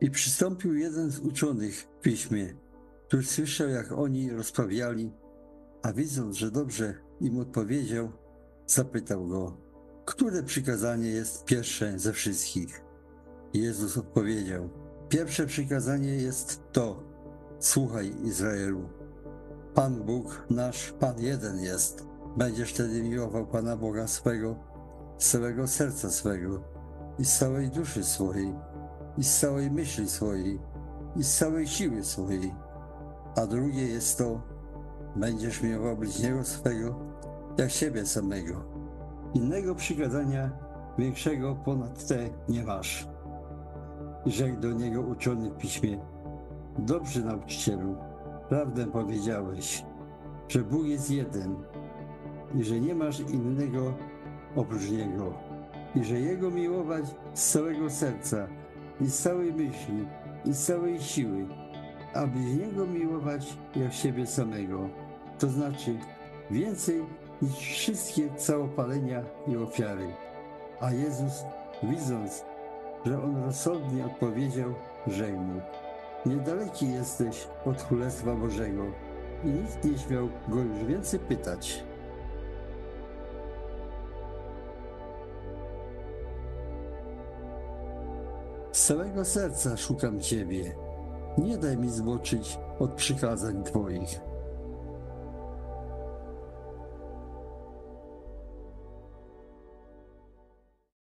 I przystąpił jeden z uczonych w piśmie, który słyszał, jak oni rozprawiali, a widząc, że dobrze im odpowiedział, zapytał go, które przykazanie jest pierwsze ze wszystkich? Jezus odpowiedział, pierwsze przykazanie jest to, słuchaj Izraelu, Pan Bóg nasz, Pan jeden jest. Będziesz wtedy miłował Pana Boga swego, z całego serca swego i z całej duszy swojej, i z całej myśli swojej, i z całej siły swojej. A drugie jest to, będziesz miłował bliźniego swego, jak siebie samego. Innego przykazania większego ponad te nie masz. Rzekł do niego uczony w piśmie, dobrze nauczycielu, prawdę powiedziałeś, że Bóg jest jeden i że nie masz innego oprócz Niego i że Jego miłować z całego serca i z całej myśli i z całej siły, a bliźniego miłować jak siebie samego, to znaczy więcej niż wszystkie całopalenia i ofiary. A Jezus, widząc, że on rozsądnie odpowiedział, rzekł mu, niedaleki jesteś od Królestwa Bożego. I nikt nie śmiał go już więcej pytać. Całego serca szukam Ciebie. Nie daj mi zboczyć od przykazań Twoich.